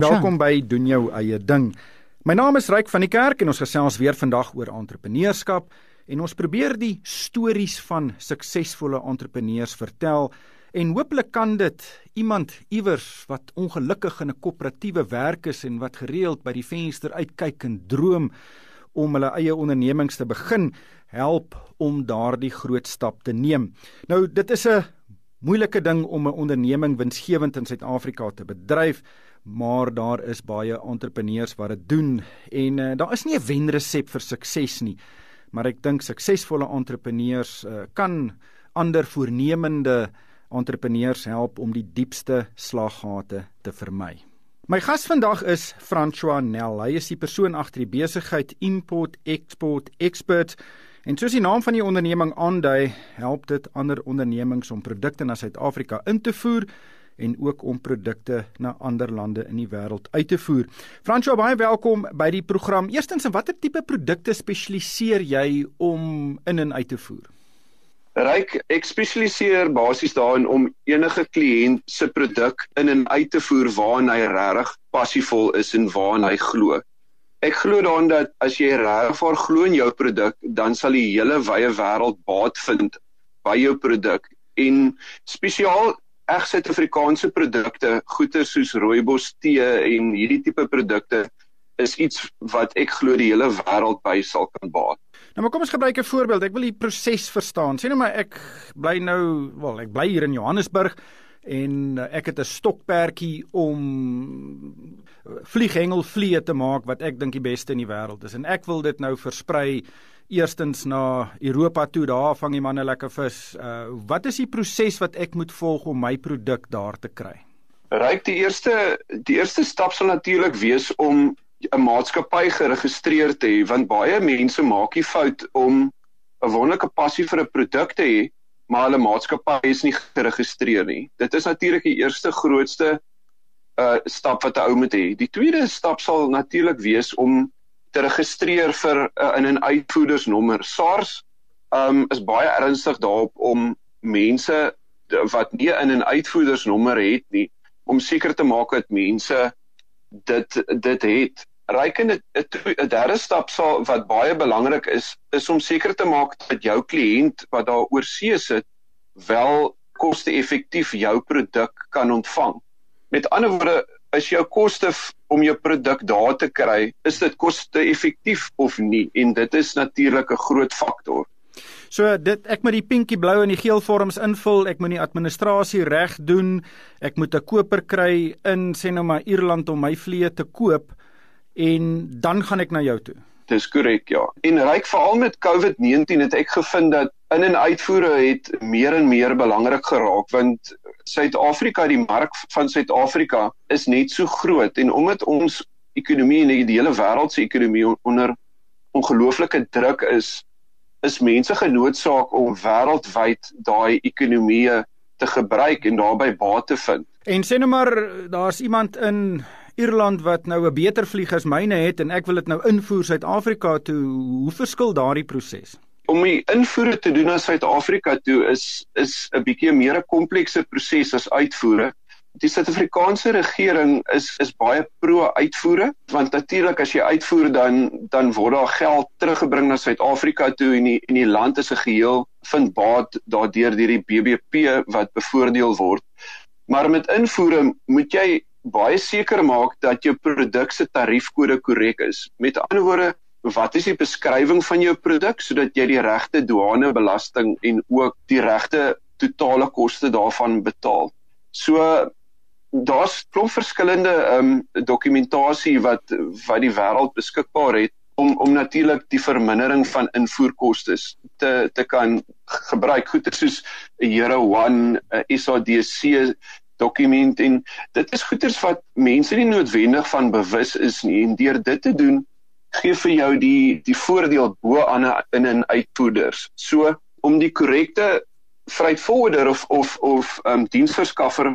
Welkom by doen jou eie ding. My naam is Ryk van die Kerk en ons gesels weer vandag oor entrepreneurskap en ons probeer die stories van suksesvolle entrepreneurs vertel en hopelik kan dit iemand iewers wat ongelukkig in 'n koöperatiewe werk is en wat gereeld by die venster uitkyk en droom om hulle eie ondernemings te begin help om daardie groot stap te neem. Nou dit is 'n moeilike ding om 'n onderneming winsgewend in Suid-Afrika te bedryf maar daar is baie entrepreneurs wat dit doen en uh, daar is nie 'n wenresep vir sukses nie. Maar ek dink suksesvolle entrepreneurs uh, kan ander voornemende entrepreneurs help om die diepste slaggate te vermy. My gas vandag is François Nel. Hy is die persoon agter die besigheid Import Export Expert. En soos die naam van die onderneming aandui, help dit ander ondernemings om produkte na Suid-Afrika in te voer en ook om produkte na ander lande in die wêreld uit te voer. Fransjo, baie welkom by die program. Eerstens, in watter tipe produkte spesialiseer jy om in en uit te voer? Ryk, ek spesialiseer basies daarin om enige kliënt se produk in en uit te voer waarna hy regtig passievol is en waarna hy glo. Ek glo daarin dat as jy regtig glo in jou produk, dan sal die hele wye wêreld baat vind by jou produk. En spesiaal eg Suid-Afrikaanse produkte, goeder soos rooibos tee en hierdie tipe produkte is iets wat ek glo die hele wêreld by sal kan baat. Nou maar kom ons gebruik 'n voorbeeld. Ek wil die proses verstaan. Sê nou maar ek bly nou, wel, ek bly hier in Johannesburg en ek het 'n stokperdjie om vlieghengel vliee te maak wat ek dink die beste in die wêreld is en ek wil dit nou versprei eerstens na Europa toe, daar vang die manne lekker vis. Uh wat is die proses wat ek moet volg om my produk daar te kry? Ryk die eerste die eerste stap sal natuurlik wees om 'n maatskappy geregistreer te hê want baie mense maak die fout om 'n wonderlike passie vir 'n produk te hê, maar hulle maatskappy is nie geregistreer nie. Dit is natuurlik die eerste grootste uh stap wat 'n ou moet hê. Die tweede stap sal natuurlik wees om te registreer vir uh, in 'n uitvoerdersnommer. SARS um is baie ernstig daarop om mense wat nie in 'n uitvoerdersnommer het nie om seker te maak dat mense dit dit het. Rykende 'n derde stap sal wat baie belangrik is is om seker te maak dat jou kliënt wat daar oor see sit wel koste-effektief jou produk kan ontvang. Met ander woorde, is jou koste om jou produk daar te kry, is dit koste-effektief of nie? En dit is natuurlik 'n groot faktor. So dit ek moet die pinkie blou en die geel vorms invul, ek moet die administrasie reg doen, ek moet 'n koper kry in sê nou maar Ierland om my vlee te koop en dan gaan ek na jou toe. Dis korrek, ja. En ryk veral met COVID-19 het ek gevind dat in en uitvoere het meer en meer belangrik geraak want Suid-Afrika, die mark van Suid-Afrika is net so groot en omdat ons ekonomie en die hele wêreld se ekonomie onder ongelooflike druk is, is mense genoodsaak om wêreldwyd daai ekonomie te gebruik en daarbey baat te vind. En sê nou maar daar's iemand in Ierland wat nou 'n beter vlieg as myne het en ek wil dit nou invoer Suid-Afrika toe, hoe verskil daardie proses? Om die invoere te doen na Suid-Afrika toe is is 'n bietjie meer 'n komplekse proses as uitvoere. Die Suid-Afrikaanse regering is is baie pro uitvoere want natuurlik as jy uitvoer dan dan word daar geld teruggebring na Suid-Afrika toe en die en die land as 'n geheel vind baat daardeur deur die BBP wat bevoordeel word. Maar met invoere moet jy baie seker maak dat jou produk se tariefkode korrek is. Met ander woorde wat is die beskrywing van jou produk sodat jy die regte douanebelasting en ook die regte totale koste daarvan betaal. So daar's klop verskillende ehm um, dokumentasie wat wat die wêreld beskikbaar het om om natuurlik die vermindering van invoerkoste te te kan gebruik goed soos 'n Euro 1 SADC dokument en dit is goeders wat mense nie noodwendig van bewus is nie en deur dit te doen gee vir jou die die voordeel bo aan in en uitvoerders. So om die korrekte freight forwarder of of of um diensverskaffer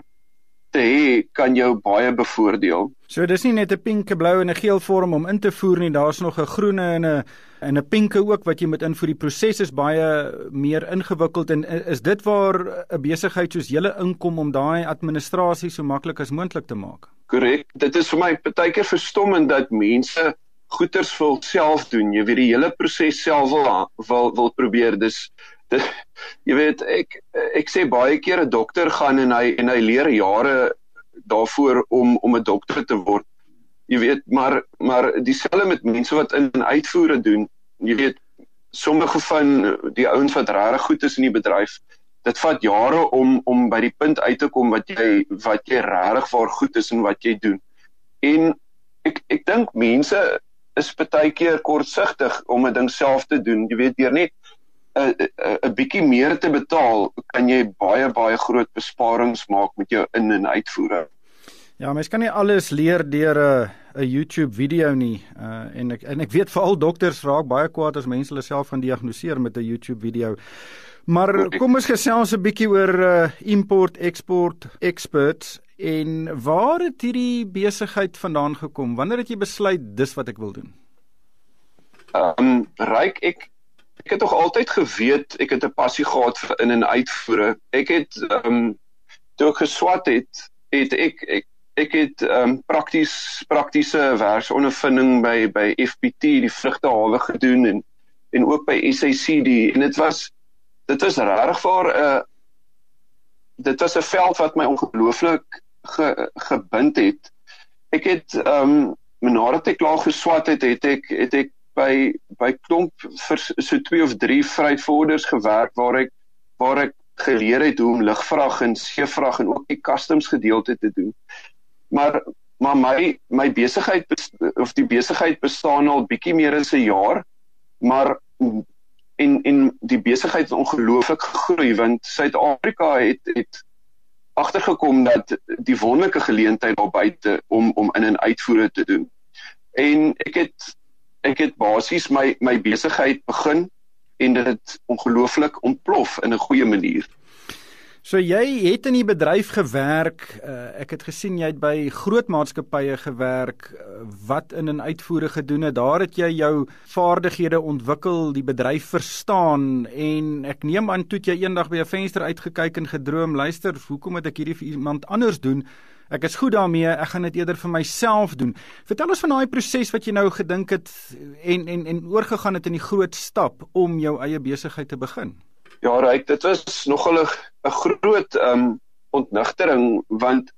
te hê kan jou baie bevoordeel. So dis nie net 'n pink, blou en 'n geel vorm om in te voer nie, daar's nog 'n groene en 'n en 'n pinke ook wat jy moet invoer. Die proses is baie meer ingewikkeld en is dit waar 'n besigheid soos julle inkom om daai administrasie so maklik as moontlik te maak? Korrek. Dit is vir my baie keer verstommend dat mense goeders vir self doen. Jy weet die hele proses self wil wil, wil probeer. Dis dit jy weet ek ek sê baie keer 'n dokter gaan en hy en hy leer jare daarvoor om om 'n dokter te word. Jy weet, maar maar dieselfde met mense wat in en uitvoere doen. Jy weet, sommige van die ouens wat regtig goed is in die bedryf, dit vat jare om om by die punt uit te kom wat jy wat jy regtig vir goed is en wat jy doen. En ek ek dink mense is baie keer kortsigtig om 'n ding self te doen. Jy weet, deur net 'n 'n bietjie meer te betaal, kan jy baie baie groot besparings maak met jou in en uitvoere. Ja, mens kan nie alles leer deur 'n 'n YouTube video nie. Uh en ek en ek weet veral dokters raak baie kwaad as mense hulle self gaan diagnoseer met 'n YouTube video. Maar kom ons gesels 'n bietjie oor uh import export experts en waar het hierdie besigheid vandaan gekom? Wanneer het jy besluit dis wat ek wil doen? Ehm um, ryk ek ek het tog altyd geweet ek het 'n passie gehad vir in en uitvoere. Ek het ehm um, toe ek geswat het, het ek ek ek het ehm um, prakties praktiese werksondervinding by by FPT die vrugtehawe gedoen en en ook by SACD en dit was dit was regtig vir 'n uh, dit was 'n veld wat my ongelooflik ge, gebind het. Ek het ehm um, ek klaar geswat het, het ek het ek by by klomp vir so 2 of 3 vryvorders gewerk waar ek waar ek geleer het hoe om lugvrag en seevrag en ook die customs gedeelte te doen. Maar maar my my besigheid of die besigheid bestaan al bietjie meer as 'n jaar, maar en en die besigheid het ongelooflik gegroei want Suid-Afrika het het agtergekom dat die wonderlike geleentheid daar buite om om in en uitvoere te doen. En ek het ek het basies my my besigheid begin en dit het ongelooflik ontplof in 'n goeie manier. So jy het in die bedryf gewerk. Uh, ek het gesien jy het by groot maatskappye gewerk uh, wat in en uitvoere gedoen het. Daar het jy jou vaardighede ontwikkel, die bedryf verstaan en ek neem aan toe jy eendag by 'n venster uitgekyk en gedroom, luister, hoekom moet ek hierdie vir iemand anders doen? Ek is goed daarmee, ek gaan dit eerder vir myself doen. Vertel ons van daai proses wat jy nou gedink het en en en oorgegaan het in die groot stap om jou eie besigheid te begin. Ja, reg, dit was nogal 'n groot um ontnigtering want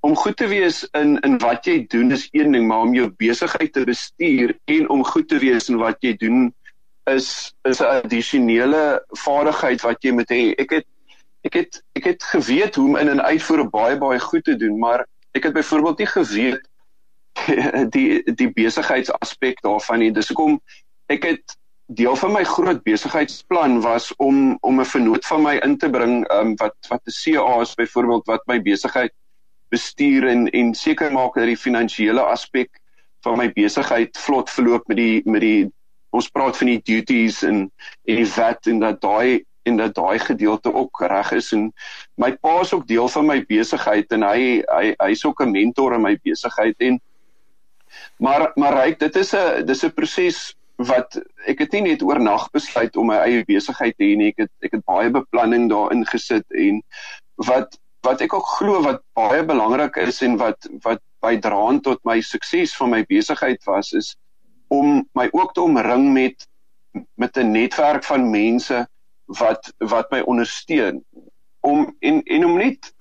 om goed te wees in in wat jy doen is een ding, maar om jou besigheid te bestuur en om goed te wees in wat jy doen is is 'n addisionele vaardigheid wat jy moet hê. Ek het ek het ek het geweet hoe om in en uitvoer baie baie goed te doen, maar ek het byvoorbeeld nie geweet die die besigheidsaspek daarvan nie. Dis hoekom ek het deel van my groot besigheidsplan was om om 'n vernoot van my in te bring um, wat wat 'n CA is byvoorbeeld wat my besigheid bestuur en en seker maak dat die finansiële aspek van my besigheid vlot verloop met die met die ons praat van die duties en en die VAT en dat daai en dat daai gedeelte ook reg is en my pa is ook deel van my besigheid en hy hy hy's ook 'n mentor in my besigheid en maar maar ryk dit is 'n dis 'n proses wat ek het nie net oornag besluit om my eie besigheid te hê nie ek het ek het baie beplanning daarin gesit en wat wat ek ook glo wat baie belangrik is en wat wat bydra tot my sukses van my besigheid was is om my ook te omring met met 'n netwerk van mense wat wat my ondersteun. Om en en om net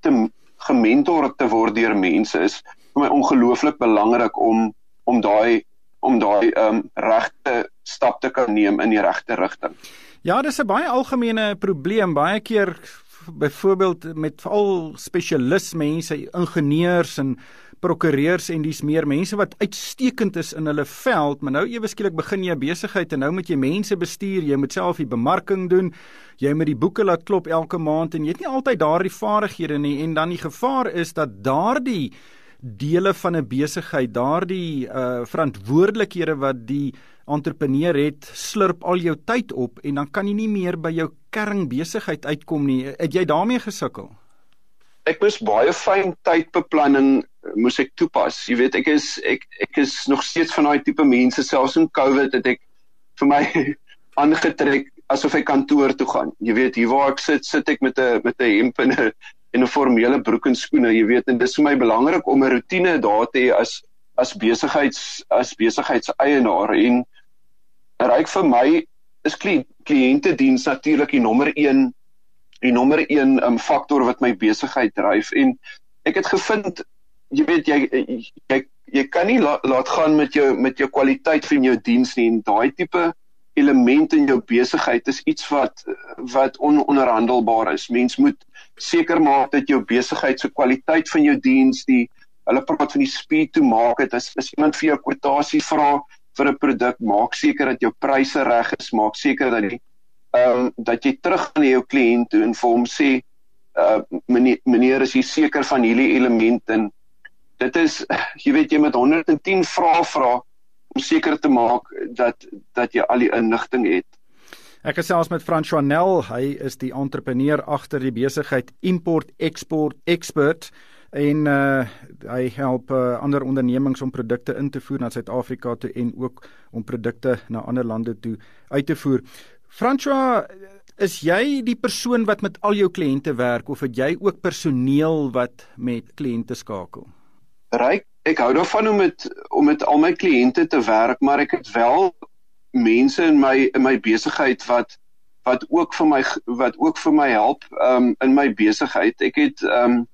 te gementor te word deur mense is vir my ongelooflik belangrik om om daai om daai um, regte stap te kan neem in die regte rigting. Ja, dis 'n baie algemene probleem. Baie keer byvoorbeeld met veral spesialismense, ingenieurs en prokureurs en dis meer mense wat uitstekend is in hulle veld, maar nou ewe skielik begin jy 'n besigheid en nou moet jy mense bestuur, jy moet self die bemarking doen, jy moet die boeke laat klop elke maand en jy het nie altyd daardie vaardighede nie en dan die gevaar is dat daardie dele van 'n besigheid, daardie uh verantwoordelikhede wat die entrepreneur het, slurp al jou tyd op en dan kan jy nie meer by jou kernbesigheid uitkom nie. Het jy daarmee gesukkel? ek moes baie fyn tydbeplanning moes ek toepas. Jy weet, ek is ek ek is nog steeds van daai tipe mense selfs in COVID het ek vir my aangetrek asof ek kantoor toe gaan. Jy weet, hier waar ek sit, sit ek met 'n met 'n hemp en 'n en 'n formele broek en skoene, jy weet, en dit is vir my belangrik om 'n rotine daar te hê as as besigheids as besigheidseienaar en ryk vir my is kliëntediens natuurlik die nommer 1 die nommer 1 um, faktor wat my besigheid dryf en ek het gevind jy weet jy jy jy kan nie la, laat gaan met jou met jou kwaliteit van jou diens nie en daai tipe element in jou besigheid is iets wat wat ononderhandelbaar is. Mens moet seker maak dat jou besigheid se kwaliteit van jou diens die hulle praat van die speed to market. As as iemand vir jou kwotasie vra vir 'n produk, maak seker dat jou pryse reg is, maak seker dat jy ehm um, dat jy terug aan jou kliënt toe en vir hom sê uh meneer, meneer is jy seker van hierdie element? En dit is jy weet jy met 110 vrae vra om seker te maak dat dat jy al die inligting het. Ek gesels met François Nel, hy is die entrepreneur agter die besigheid Import Export Expert en uh hy help uh, ander ondernemings om produkte in te voer na Suid-Afrika toe en ook om produkte na ander lande toe uit te voer. François, is jy die persoon wat met al jou kliënte werk of het jy ook personeel wat met kliënte skakel? Ryk, ek hou daarvan om met om met al my kliënte te werk, maar ek het wel mense in my in my besigheid wat wat ook vir my wat ook vir my help um in my besigheid. Ek het um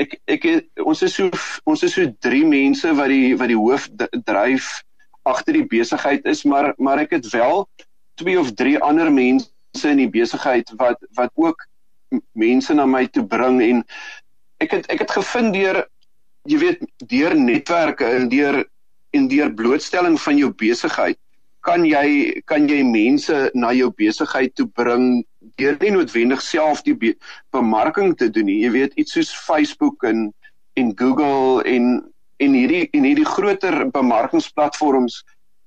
ek ek het, ons is so ons is so 3 mense wat die wat die hoof dryf agter die besigheid is, maar maar ek het wel twee of drie ander mense in die besigheid wat wat ook mense na my toe bring en ek het ek het gevind deur jy weet deur netwerke en deur en deur blootstelling van jou besigheid kan jy kan jy mense na jou besigheid toe bring deur nie noodwendig self die be bemarking te doen nie. Jy weet iets soos Facebook en en Google en en hierdie en hierdie groter bemarkingsplatforms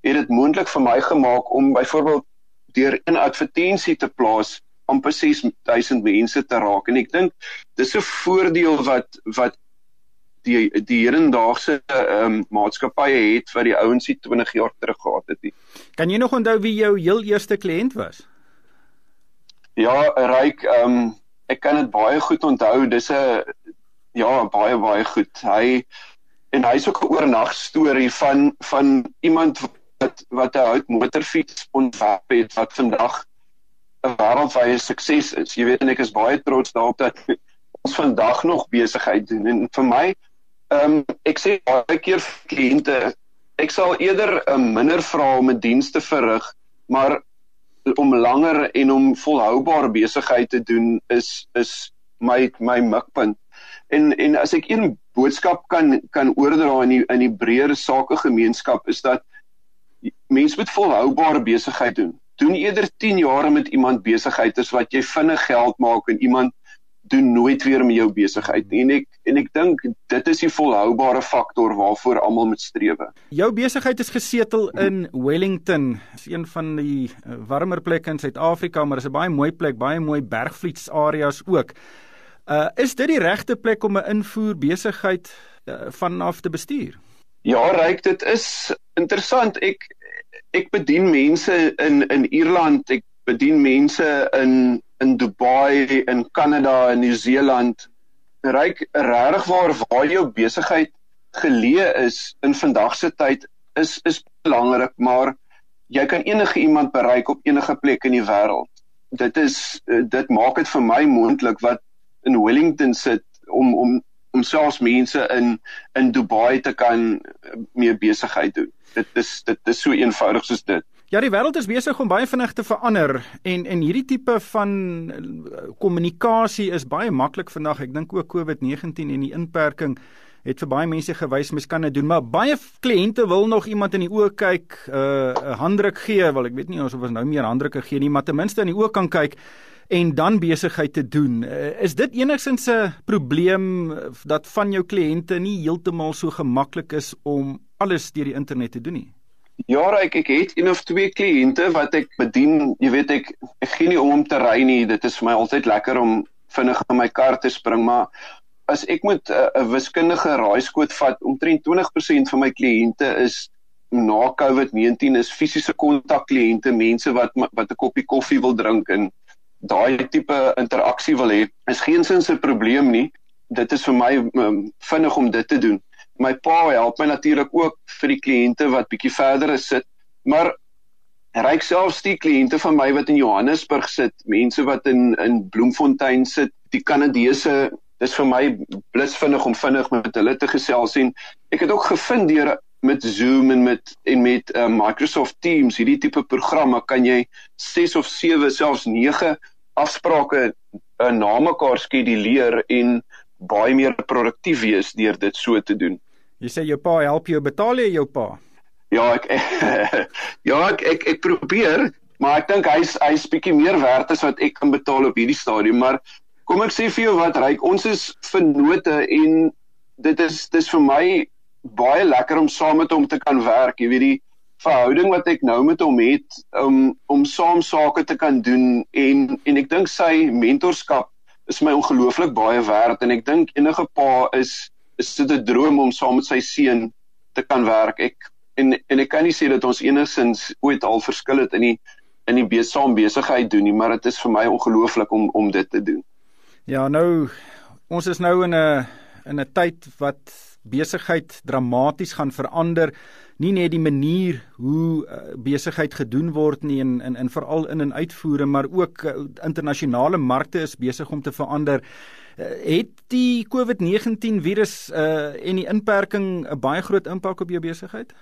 het dit moontlik vir my gemaak om byvoorbeeld deur 'n advertensie te plaas amper 6000 mense te raak. En ek dink dis 'n voordeel wat wat die die hedendaagse ehm um, maatskappye het wat die ouens hier 20 jaar terug gehad het. Nie. Kan jy nog onthou wie jou heel eerste kliënt was? Ja, Ryk, ehm um, ek kan dit baie goed onthou. Dis 'n ja, baie baie goed. Hy en hy's ook 'n oornag storie van van iemand wat wat 'n hout motorfiets ontwerp het wat vandag 'n wêreldwye sukses is. Jy weet en ek is baie trots daarop dat ons vandag nog besigheid doen. En vir my Ehm um, ek sê baie keer vir kliënte, ek sal eerder 'n um, minder vra om 'n diens te verrig, maar om langer en om volhoubaar besigheid te doen is is my my mikpunt. En en as ek een boodskap kan kan oordra in die in die breër sakegemeenskap is dat mense moet volhoubaar besigheid doen. Doen eerder 10 jaar met iemand besigheid as wat jy vinnig geld maak en iemand doen nooit weer met jou besigheid nie en ek en ek dink dit is die volhoubare faktor waarvoor almal moet streef. Jou besigheid is gesetel in Wellington, is een van die eh, warmer plekke in Suid-Afrika, maar is 'n baie mooi plek, baie mooi bergvlietsareas ook. Uh is dit die regte plek om 'n invoer besigheid uh, vanaf te bestuur? Ja, ryk dit is interessant. Ek ek bedien mense in in Ierland, ek bedien mense in in Dubai, in Kanada, in Nieu-Seeland, ryk regtig waar waar jou besigheid geleë is in vandag se tyd is is belangrik, maar jy kan enige iemand bereik op enige plek in die wêreld. Dit is dit maak dit vir my moontlik wat in Wellington sit om om om selfs mense in in Dubai te kan mee besigheid doen. Dit is dit is so eenvoudig soos dit. Ja, die wêreld is besig om baie vinnig te verander en en hierdie tipe van eh, kommunikasie is baie maklik vandag. Ek dink ook COVID-19 en die inperking het vir baie mense gewys mens kan dit doen, maar baie kliënte wil nog iemand in die oë kyk, eh, 'n uh, handdruk gee, wel ek weet nie of ons nou meer handdrukke gee nie, maar ten minste in die oë kan kyk en dan besigheid te doen. Uh, is dit enigsins 'n probleem dat van jou kliënte nie heeltemal so gemaklik is om alles deur die internet te doen nie? Ja, ek ek het een of twee kliënte wat ek bedien. Jy weet ek ek gee nie om om te ry nie. Dit is vir my altyd lekker om vinnig in my kar te spring, maar as ek moet 'n uh, wiskundige raaiskoot vat, omtrent 20% van my kliënte is na COVID-19 is fisiese kontak kliënte, mense wat wat 'n koppie koffie wil drink en daai tipe interaksie wil hê. Is geensins 'n probleem nie. Dit is vir my um, vinnig om dit te doen. My pa help my natuurlik ook vir die kliënte wat bietjie verder is sit, maar ryk selfs die kliënte van my wat in Johannesburg sit, mense wat in in Bloemfontein sit, die Kanadese dis vir my blits vinnig om vinnig met hulle te gesels en ek het ook gevind deur met Zoom en met en met uh, Microsoft Teams hierdie tipe programme kan jy 6 of 7 selfs 9 afsprake uh, na mekaar skeduleer en baie meer produktief wees deur dit so te doen. Jy sê jou pa help jou betaal jy jou pa? Ja, ek Ja, ek ek, ek probeer, maar ek dink hy's hy's bietjie meer werd as wat ek kan betaal op hierdie stadium, maar kom ek sê vir jou wat ryk ons is vennote en dit is dis vir my baie lekker om saam met hom te kan werk jy weet die verhouding wat ek nou met hom het om om saam sake te kan doen en en ek dink sy mentorskap is my ongelooflik baie werd en ek dink enige pa is is dit 'n droom om saam met sy seun te kan werk ek en en ek kan nie sê dat ons enigsins ooit al verskil het in die in die besig besigheid doen nie maar dit is vir my ongelooflik om om dit te doen Ja, nou ons is nou in 'n in 'n tyd wat besigheid dramaties gaan verander. Nie net die manier hoe uh, besigheid gedoen word nie en in in veral in en uitvoere, maar ook uh, internasionale markte is besig om te verander. Uh, het die COVID-19 virus uh, en die inperking 'n baie groot impak op jou besigheid?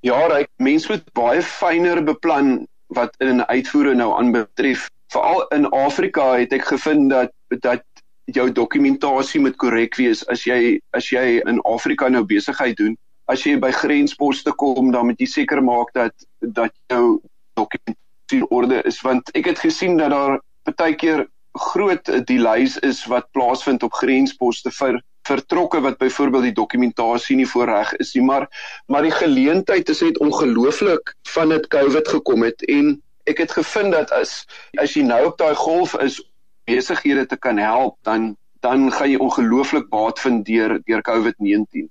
Ja, ryk mense moet baie fyner beplan wat in en uitvoere nou aanbetref veral in Afrika het ek gevind dat dat jou dokumentasie moet korrek wees as jy as jy in Afrika nou besigheid doen. As jy by grensposte kom, dan moet jy seker maak dat dat jou dokumentasie orde is want ek het gesien dat daar baie keer groot delays is wat plaasvind op grensposte vir vertrokke wat byvoorbeeld die dokumentasie nie voorreg is nie maar maar die geleentheid is net ongelooflik van dit Covid gekom het en ek het gevind dat as as jy nou op daai golf is besighede te kan help dan dan gaan jy ongelooflik baat vind deur deur COVID-19.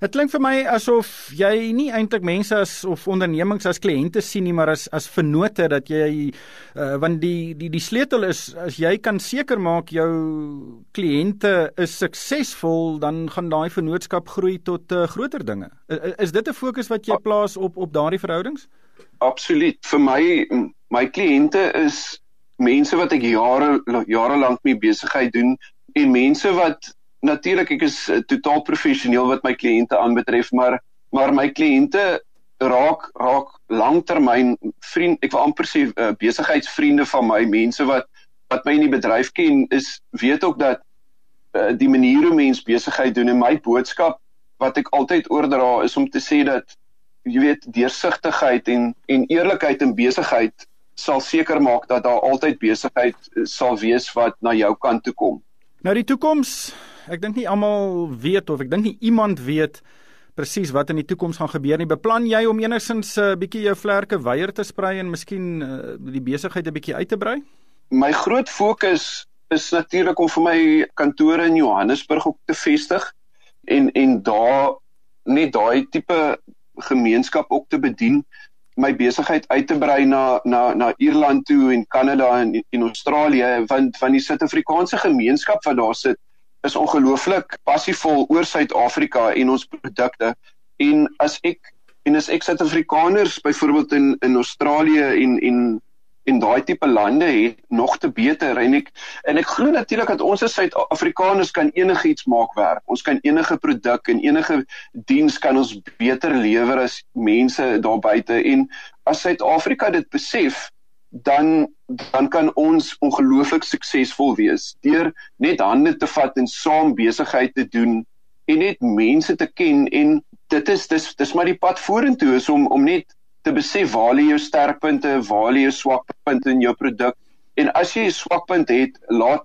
Dit klink vir my asof jy nie eintlik mense as of ondernemings as kliënte sien nie, maar as as vennote dat jy uh, want die die die sleutel is as jy kan seker maak jou kliënte is suksesvol, dan gaan daai vennootskap groei tot uh, groter dinge. Is, is dit 'n fokus wat jy plaas op op daardie verhoudings? Absoluut. Vir my my kliënte is mense wat ek jare jare lank mee besigheid doen en mense wat natuurlik ek is uh, totaal professioneel wat my kliënte aanbetref maar maar my kliënte raak raak langtermyn vriend ek wil amper sê uh, besigheidsvriende van my mense wat wat my in die bedryf ken is weet ook dat uh, die manier hoe mens besigheid doen en my boodskap wat ek altyd oordra is om te sê dat jy weet deursigtigheid en en eerlikheid in besigheid sal seker maak dat daar altyd besigheid sal wees wat na jou kant toe kom. Nou die toekoms, ek dink nie almal weet of ek dink nie iemand weet presies wat in die toekoms gaan gebeur nie. Beplan jy om enigsins 'n uh, bietjie jou vlerke weier te sprei en miskien uh, die besigheid 'n bietjie uit te brei? My groot fokus is natuurlik om vir my kantore in Johannesburg op te vestig en en daar net daai tipe gemeenskap ook te bedien my besigheid uit te brei na na na Ierland toe en Kanada en en Australië want van die Suid-Afrikaanse gemeenskap wat daar sit is ongelooflik passievol oor Suid-Afrika en ons produkte. En as ek en as ek Suid-Afrikaners byvoorbeeld in in Australië en en en daai tipe lande het nog te beter en ek en ek glo natuurlik dat ons as Suid-Afrikaners kan enigiets maak werk. Ons kan enige produk en enige diens kan ons beter lewer as mense daar buite en as Suid-Afrika dit besef dan dan kan ons ongelooflik suksesvol wees deur net hande te vat en saam besigheid te doen en net mense te ken en dit is dis dis maar die pad vorentoe is om om net te besef waar lê jou sterkpunte, waar lê jou swakpunte in jou produk en as jy 'n swakpunt het, laat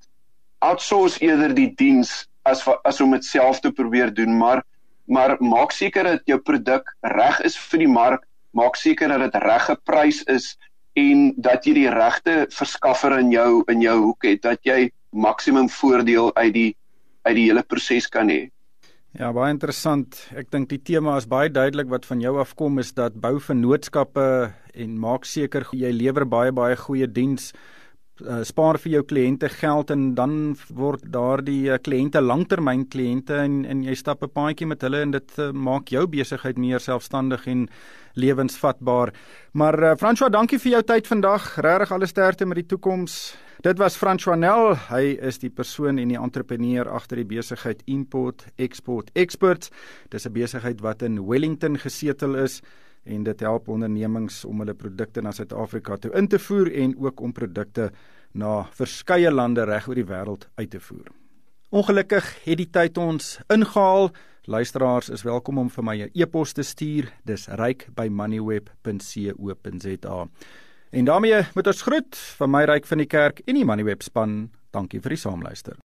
outsource eerder die diens as as om dit self te probeer doen, maar maar maak seker dat jou produk reg is vir die mark, maak seker dat dit reg geprys is en dat jy die regte verskaffer in jou in jou hoek het, dat jy maksimum voordeel uit die uit die hele proses kan hê. Ja, baie interessant. Ek dink die tema is baie duidelik wat van jou afkom is dat bou vennootskappe en maak seker jy lewer baie baie goeie diens uh, spaar vir jou kliënte geld en dan word daardie uh, kliënte langtermyn kliënte en en jy stap 'n paadjie met hulle en dit uh, maak jou besigheid meer selfstandig en lewensvatbaar. Maar uh, François, dankie vir jou tyd vandag. Regtig alle sterkte met die toekoms. Dit was François Nel. Hy is die persoon en die entrepreneur agter die besigheid Import Export Experts. Dis 'n besigheid wat in Wellington gesetel is en dit help ondernemings om hulle produkte na Suid-Afrika toe in te voer en ook om produkte na verskeie lande reg oor die wêreld uit te voer. Ongelukkig het die tyd ons ingehaal. Luisteraars is welkom om vir my 'n e-pos te stuur. Dis ryk@moneyweb.co.za. En daarmee moet ons groet van my ryk van die kerk en die Moneyweb span. Dankie vir die saamluister.